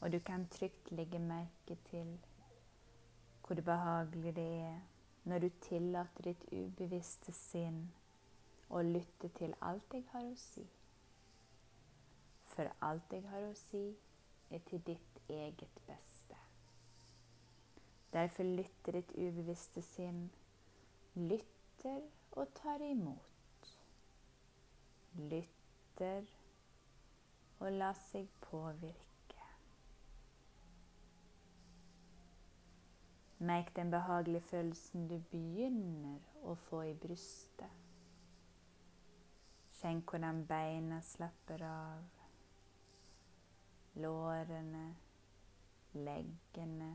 Og du kan trygt legge merke til hvor behagelig det er når du tillater ditt ubevisste sinn å lytte til alt jeg har å si. For alt jeg har å si, er til ditt eget beste. Derfor lytter ditt ubevisste sinn, lytter og tar imot. Lytter og lar seg påvirke. Merk den behagelige følelsen du begynner å få i brystet. Kjenn hvordan beina slapper av. Lårene, leggene,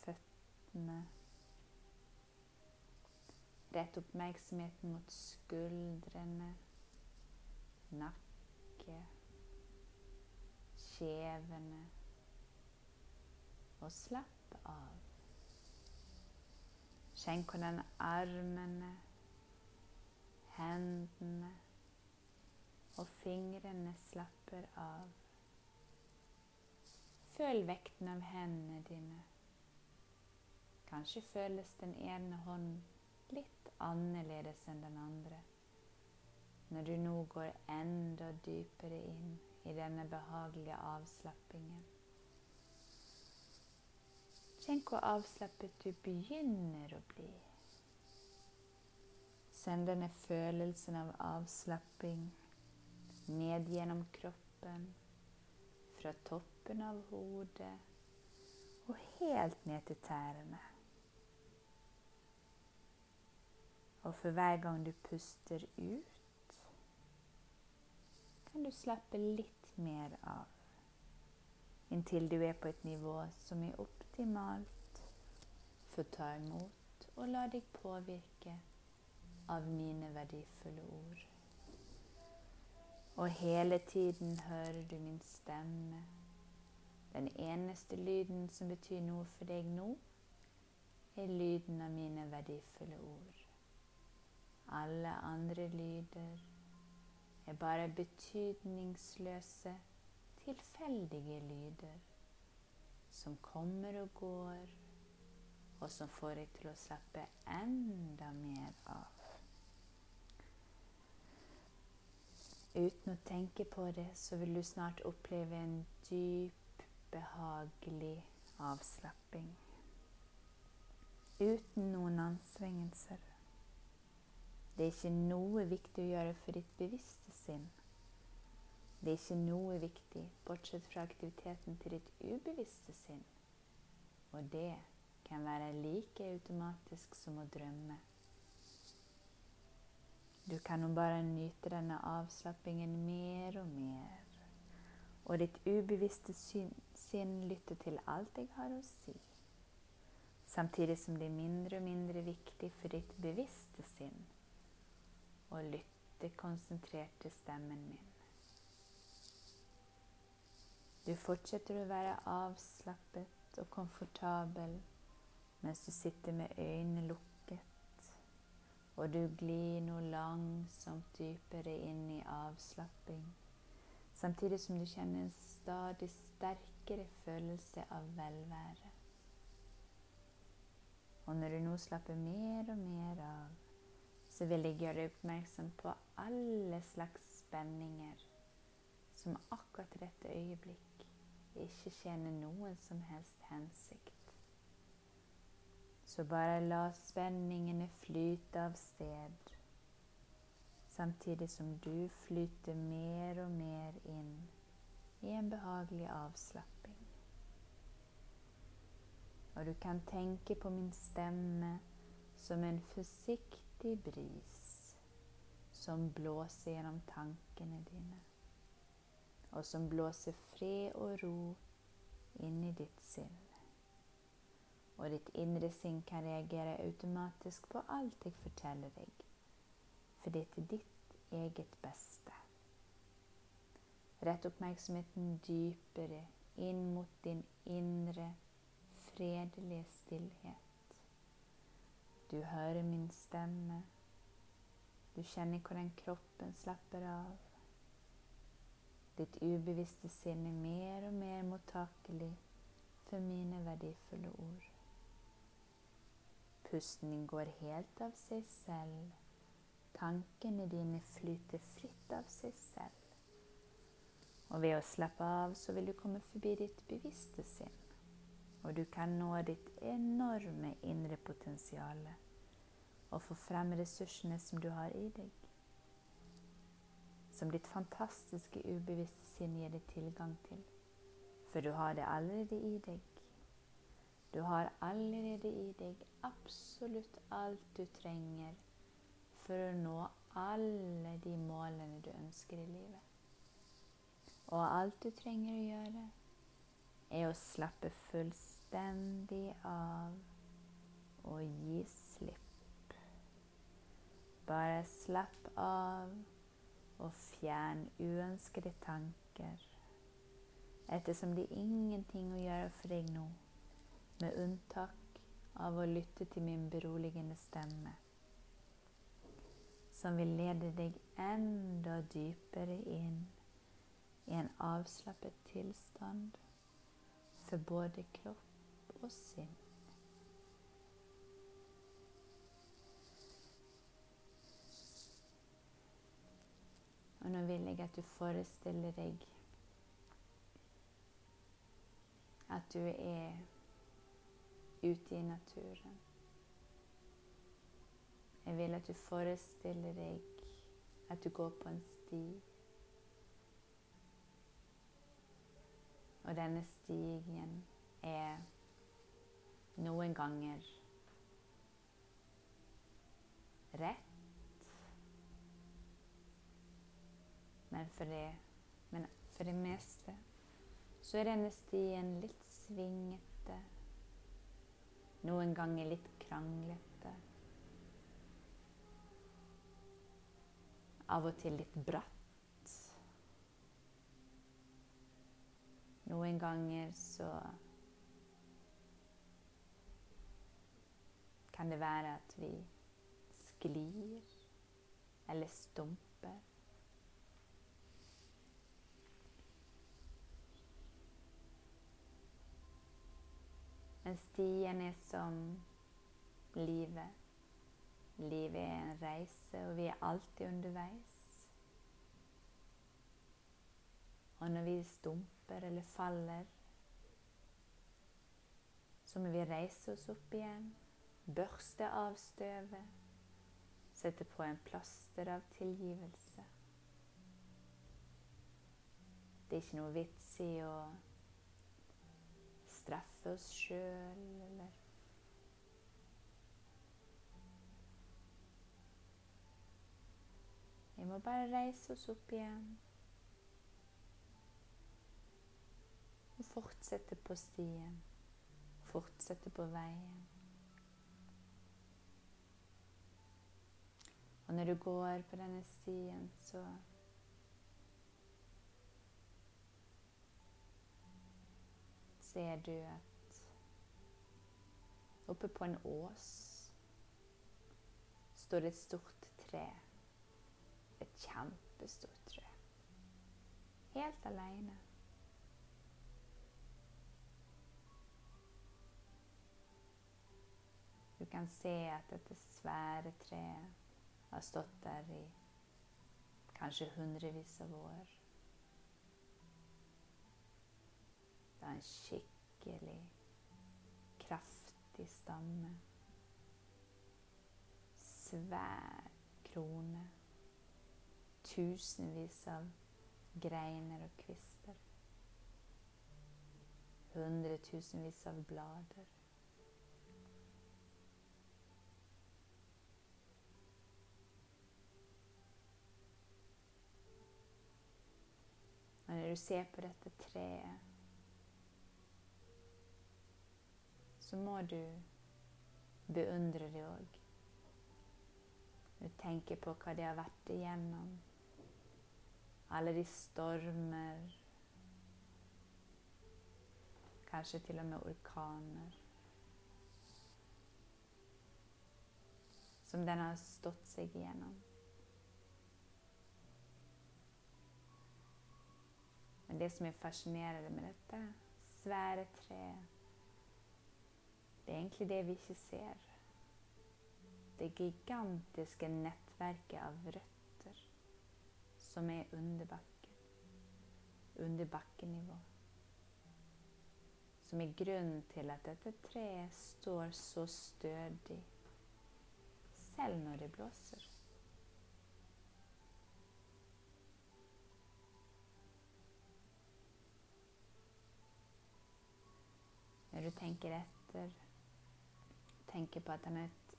føttene. Rett oppmerksomheten mot skuldrene, nakke, kjevene og slapp av. Kjenn hvordan armene, hendene og fingrene slapper av. Føl vekten av hendene dine. Kanskje føles den ene hånden litt annerledes enn den andre når du nå går enda dypere inn i denne behagelige avslappingen. Kjenn hvor avslappet du begynner å bli. Send denne følelsen av avslapping ned gjennom kroppen, fra toppen av hodet og helt ned til tærne. Og for hver gang du puster ut, kan du slappe litt mer av inntil du er på et nivå som er optimalt for ta imot og la deg påvirke av mine verdifulle ord. Og hele tiden hører du min stemme. Den eneste lyden som betyr noe for deg nå, er lyden av mine verdifulle ord. Alle andre lyder er bare betydningsløse tilfeldige lyder som kommer og går, og som får deg til å slappe enda mer av. Uten å tenke på det, så vil du snart oppleve en dyp, behagelig avslapping. Uten noen anstrengelser. Det er ikke noe viktig å gjøre for ditt bevisste sinn. Det er ikke noe viktig bortsett fra aktiviteten til ditt ubevisste sinn. Og det kan være like automatisk som å drømme. Du kan nå bare nyte denne avslappingen mer og mer. Og ditt ubevisste sinn lytter til alt jeg har å si. Samtidig som det er mindre og mindre viktig for ditt bevisste sinn å lytte konsentrert til stemmen min. Du fortsetter å være avslappet og komfortabel mens du sitter med øynene lukket, og du glir nå langsomt dypere inn i avslapping, samtidig som du kjenner en stadig sterkere følelse av velvære. Og når du nå slapper mer og mer av, så vil jeg gjøre deg oppmerksom på alle slags spenninger som akkurat dette øyeblikk ikke tjener noen som helst hensikt. Så bare la spenningene flyte av sted, samtidig som du flyter mer og mer inn i en behagelig avslapping. Og du kan tenke på min stemme som en forsiktig bris som blåser gjennom tankene dine og som blåser fred og ro inni ditt sinn. Og ditt indre sinn kan reagere automatisk på alt jeg forteller deg, for det er til ditt eget beste. Rett oppmerksomheten dypere inn mot din indre, fredelige stillhet. Du hører min stemme. Du kjenner hvordan kroppen slapper av. Ditt ubevisste sinn er mer og mer mottakelig for mine verdifulle ord. Pusten går helt av seg selv. Tankene dine flyter fritt av seg selv. Og ved å slappe av så vil du komme forbi ditt bevisste sinn. Og du kan nå ditt enorme indre potensial og få frem ressursene som du har i deg som ditt fantastiske ubevisste sinn gir deg tilgang til. For du har det allerede i deg. Du har allerede i deg absolutt alt du trenger for å nå alle de målene du ønsker i livet. Og alt du trenger å gjøre, er å slappe fullstendig av og gi slipp. Bare slapp av og fjern uønskede tanker, ettersom det er ingenting å gjøre for deg nå, med unntak av å lytte til min beroligende stemme, som vil lede deg enda dypere inn i en avslappet tilstand for både kropp og sinn. Og nå vil jeg at du forestiller deg at du er ute i naturen. Jeg vil at du forestiller deg at du går på en sti. Og denne stigen er noen ganger rett Men for det, men for det meste så er denne stien litt svingete. Noen ganger litt kranglete. Av og til litt bratt. Noen ganger så kan det være at vi sklir eller stumper. Men stien er som livet. Livet er en reise, og vi er alltid underveis. Og når vi stumper eller faller, så må vi reise oss opp igjen, børste av støvet, sette på en plaster av tilgivelse. Det er ikke noe vits i å straffe oss sjøl, eller Vi må bare reise oss opp igjen. Og fortsette på stien. Fortsette på veien. Og når du går på denne stien, så ser du at oppe på en ås står et stort tre. Et kjempestort tre. Helt aleine. Du kan se at dette svære treet har stått der i kanskje hundrevis av år. Er en skikkelig kraftig stamme. Svær krone. Tusenvis av greiner og kvister. Hundretusenvis av blader. Når du ser på dette treet så må du beundre det òg. Du tenker på hva de har vært igjennom. Alle de stormer. Kanskje til og med orkaner. Som den har stått seg igjennom. Men det som er fascinerende med dette svære treet, det er egentlig det vi ikke ser. Det gigantiske nettverket av røtter som er under bakken. Under bakkenivå. Som er grunnen til at dette treet står så stødig selv når det blåser. Når du tenker etter, tenker på at han er et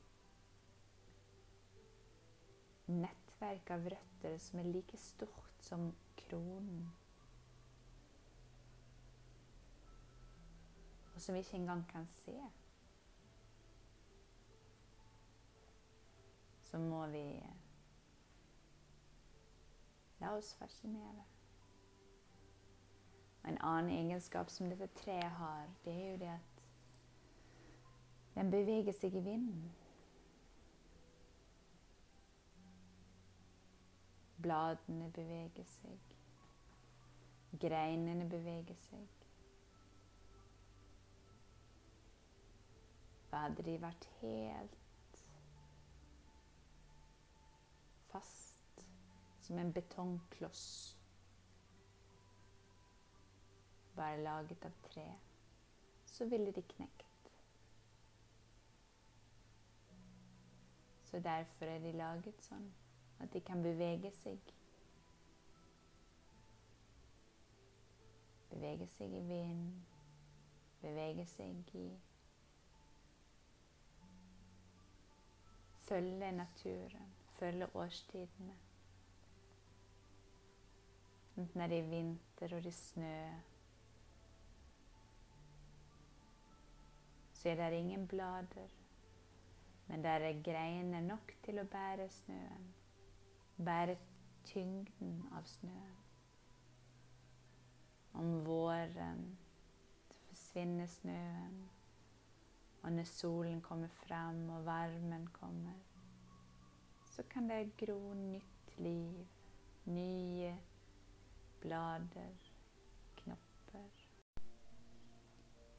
nettverk av røtter som er like stort som kronen. Og som vi ikke engang kan se. Så må vi la oss fascinere. En annen egenskap som dette treet har, det er jo det at den beveger seg i vinden. Bladene beveger seg. Greinene beveger seg. Hadde de vært helt fast som en betongkloss bare laget av tre, så ville de knekt. Så derfor er de laget sånn at de kan bevege seg. Bevege seg i vind, bevege seg i Følge naturen, følge årstidene. Enten det er vinter og det er snø så er det ingen blader, men der er greiner nok til å bære snøen. Bære tyngden av snøen. Om våren forsvinner snøen, og når solen kommer fram og varmen kommer, så kan det gro nytt liv, nye blader, knopper.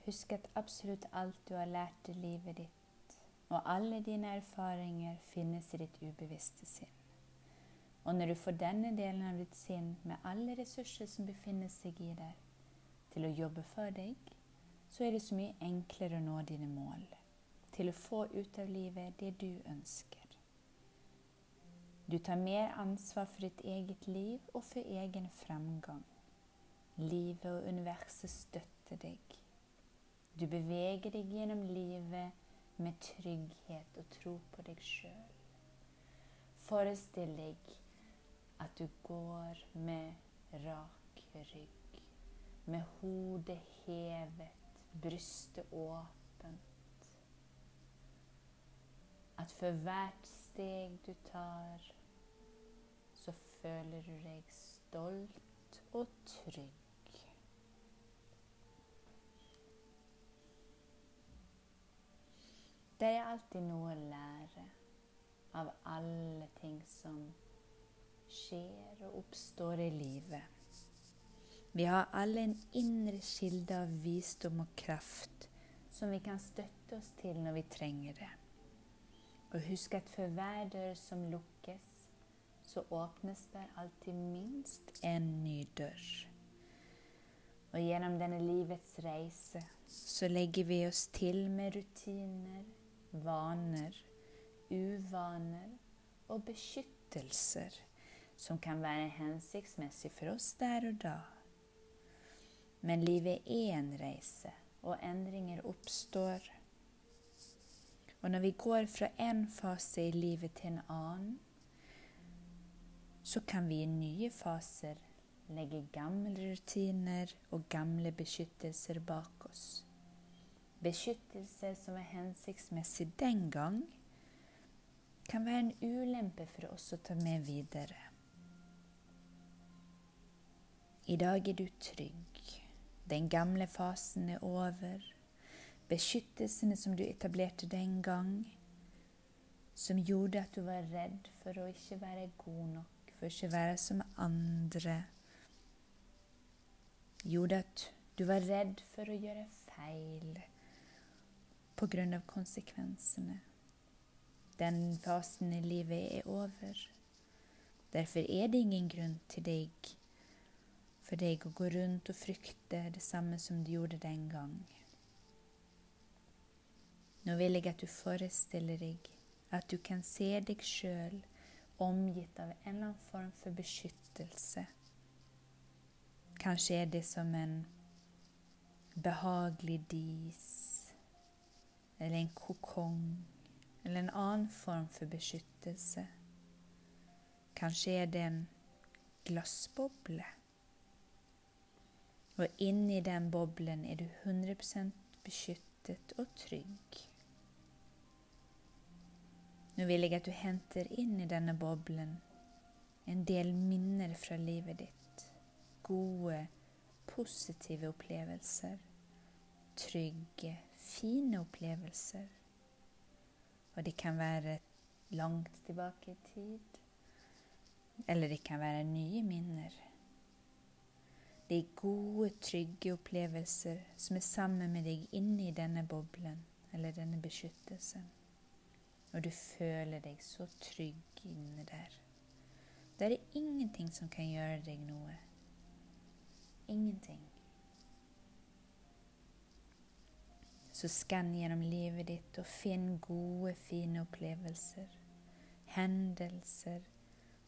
Husk at absolutt alt du har lært i livet ditt, og alle dine erfaringer, finnes i ditt ubevisste sinn. Og når du får denne delen av ditt sinn med alle ressurser som befinner seg i deg, til å jobbe for deg, så er det så mye enklere å nå dine mål. Til å få ut av livet det du ønsker. Du tar mer ansvar for ditt eget liv og for egen framgang. Livet og universet støtter deg. Du beveger deg gjennom livet med trygghet og tro på deg sjøl. Forestill deg at du går med rak rygg, med hodet hevet, brystet åpent. At for hvert steg du tar, så føler du deg stolt og trygg. Det er alltid noe å lære av alle ting som skjer og oppstår i livet. Vi har alle en indre kilde av visdom og kraft som vi kan støtte oss til når vi trenger det. Og husk at for hver dør som lukkes, så åpnes det alltid minst en ny dør. Og gjennom denne livets reise så legger vi oss til med rutiner, vaner, uvaner og beskyttelser som kan være hensiktsmessig for oss der og da. Men livet er en reise, og endringer oppstår. Og når vi går fra én fase i livet til en annen, så kan vi i nye faser legge gamle rutiner og gamle beskyttelser bak oss. Beskyttelse som er hensiktsmessig den gang, kan være en ulempe for oss å ta med videre. I dag er du trygg. Den gamle fasen er over. Beskyttelsene som du etablerte den gang, som gjorde at du var redd for å ikke være god nok, for å ikke være som andre, gjorde at du var redd for å gjøre feil av konsekvensene. Den fasen i livet er over. Derfor er det ingen grunn til deg for deg å gå rundt og frykte det samme som du gjorde den gang. Nå vil jeg at du forestiller deg at du kan se deg sjøl omgitt av en eller annen form for beskyttelse. Kanskje er det som en behagelig dis eller en kokong eller en annen form for beskyttelse. Kanskje er det en glassboble. Og inni den boblen er du 100% beskyttet og trygg. Nå vil jeg at du henter inn i denne boblen en del minner fra livet ditt. Gode, positive opplevelser. Trygge, fine opplevelser. Og det kan være langt tilbake i tid. Eller det kan være nye minner. Det er gode, trygge opplevelser som er sammen med deg inni denne boblen, eller denne beskyttelsen. Og du føler deg så trygg inne der. Der er ingenting som kan gjøre deg noe. Ingenting. Så skann gjennom livet ditt og finn gode, fine opplevelser, hendelser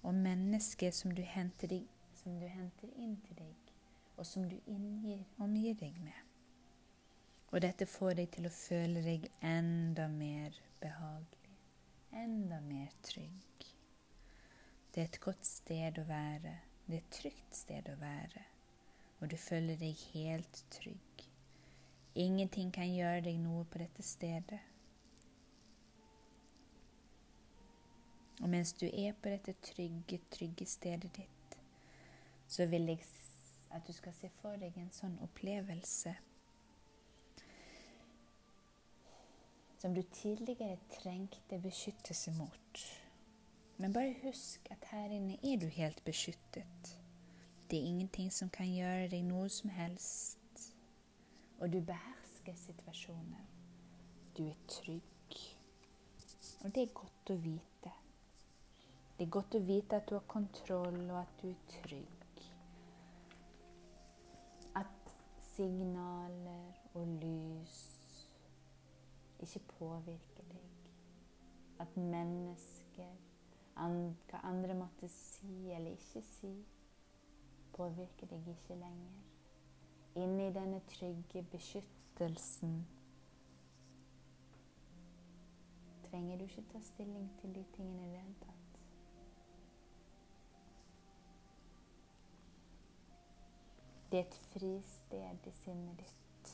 og mennesker som du henter, deg, som du henter inn til deg, og som du inngir, omgir deg med. Og dette får deg til å føle deg enda mer behagelig, enda mer trygg. Det er et godt sted å være, det er et trygt sted å være, og du føler deg helt trygg. Ingenting kan gjøre deg noe på dette stedet. Og mens du er på dette trygge, trygge stedet ditt, så vil jeg at du skal se for deg en sånn opplevelse som du tidligere trengte beskyttelse mot. Men bare husk at her inne er du helt beskyttet. Det er ingenting som kan gjøre deg noe som helst og du behersker situasjonen. Du er trygg. Og det er godt å vite. Det er godt å vite at du har kontroll, og at du er trygg. At signaler og lys ikke påvirker deg. At mennesker, hva andre måtte si eller ikke si, påvirker deg ikke lenger inn i denne trygge beskyttelsen trenger du ikke ta stilling til de tingene i det hele tatt. Det er et fristed i sinnet ditt.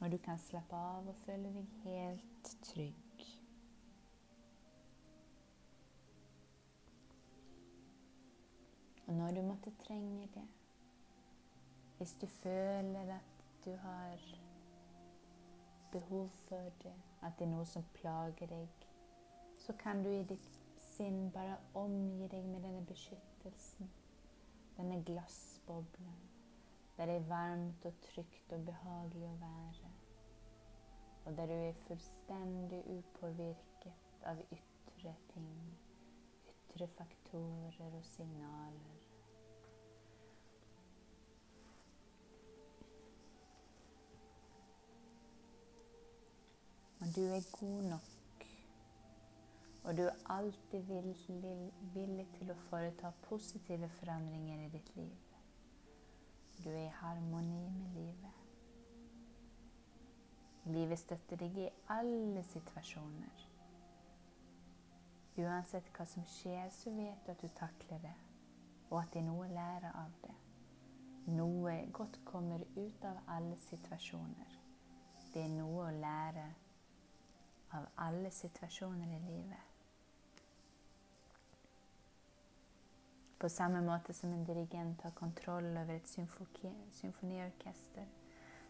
Og du kan slappe av og føle deg helt trygg. Og når du måtte trenge det, hvis du føler at du har behov for det, at det er noe som plager deg, så kan du i ditt sinn bare omgi deg med denne beskyttelsen, denne glassboblen, der det er varmt og trygt og behagelig å være, og der du er fullstendig upåvirket av ytre ting, ytre faktorer og signaler. Du er god nok. Og du er alltid villig, til å foreta positive forandringer i ditt liv. Du er i harmoni med livet. Livet støtter deg i alle situasjoner. Uansett hva som skjer, så vet du at du takler det, og at det er noe å lære av det. Noe godt kommer ut av alle situasjoner. Det er noe å lære av alle situasjoner i livet. På samme måte som en dirigent har kontroll over et symfoniorkester,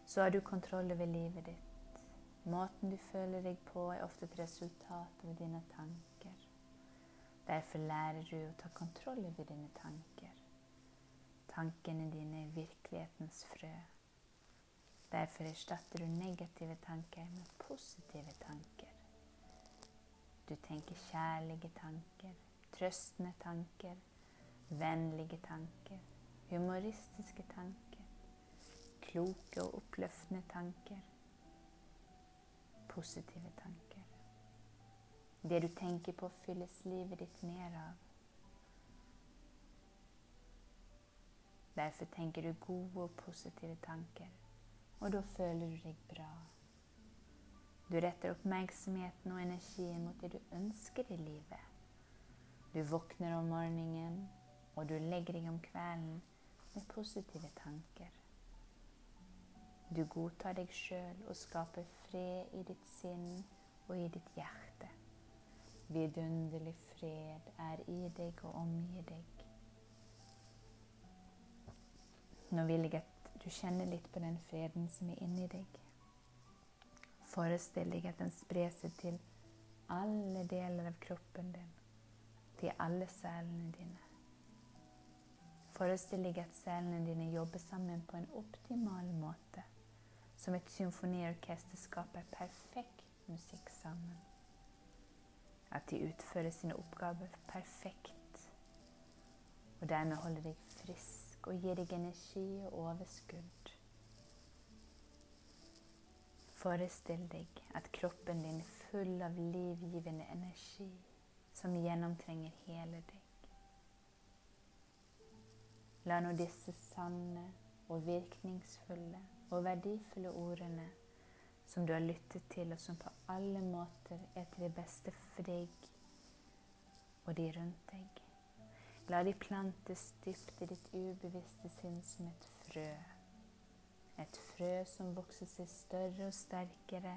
så har du kontroll over livet ditt. Måten du føler deg på, er ofte et resultat av dine tanker. Derfor lærer du å ta kontroll over dine tanker. Tankene dine er virkelighetens frø. Derfor erstatter du negative tanker med positive tanker. Du tenker kjærlige tanker, trøstende tanker, vennlige tanker, humoristiske tanker, kloke og oppløftende tanker, positive tanker. Det du tenker på, fylles livet ditt mer av. Derfor tenker du gode og positive tanker, og da føler du deg bra. Du retter oppmerksomheten og energien mot det du ønsker i livet. Du våkner om morgenen, og du legger deg om kvelden med positive tanker. Du godtar deg sjøl og skaper fred i ditt sinn og i ditt hjerte. Vidunderlig fred er i deg og omgir deg. Nå vil jeg at du kjenner litt på den freden som er inni deg. Forestill deg at den sprer seg til alle deler av kroppen din, til alle cellene dine. Forestill deg at cellene dine jobber sammen på en optimal måte, som et symfoniorkester skaper perfekt musikk sammen. At de utfører sine oppgaver perfekt, og dermed holder deg frisk og gir deg energi og overskudd. Forestill deg at kroppen din er full av livgivende energi som gjennomtrenger hele deg. La nå disse sanne og virkningsfulle og verdifulle ordene som du har lyttet til, og som på alle måter er til det beste for deg og de rundt deg, La de plantes dypt i ditt ubevisste sinn som et frø. Et frø som vokser seg større og sterkere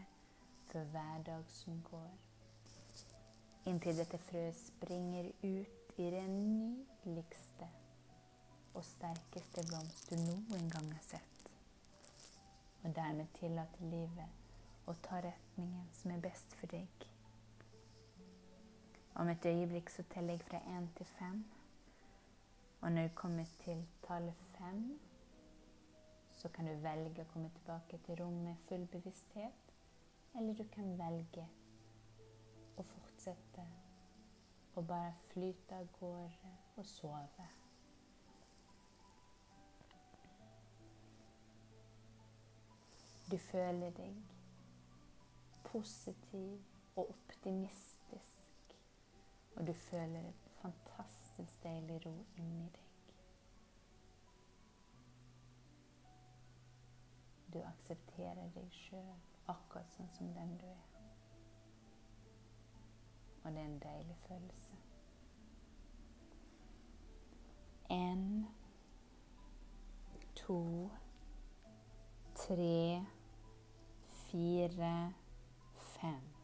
for hver dag som går. Inntil dette frøet springer ut i den nydeligste og sterkeste blomst du noen gang har sett. Og dermed tillater livet å ta retningen som er best for deg. Om et øyeblikk så teller jeg fra én til fem. Og når du kommer til tallet fem, så kan du velge å komme tilbake til rommet med full bevissthet, eller du kan velge å fortsette å bare flyte av gårde og sove. Du føler deg positiv og optimistisk, og du føler fantastisk fantastisk deilig ro inni deg. Du aksepterer deg sjøl akkurat sånn som den du er. Og det er en deilig følelse. En, to, tre, fire, fem.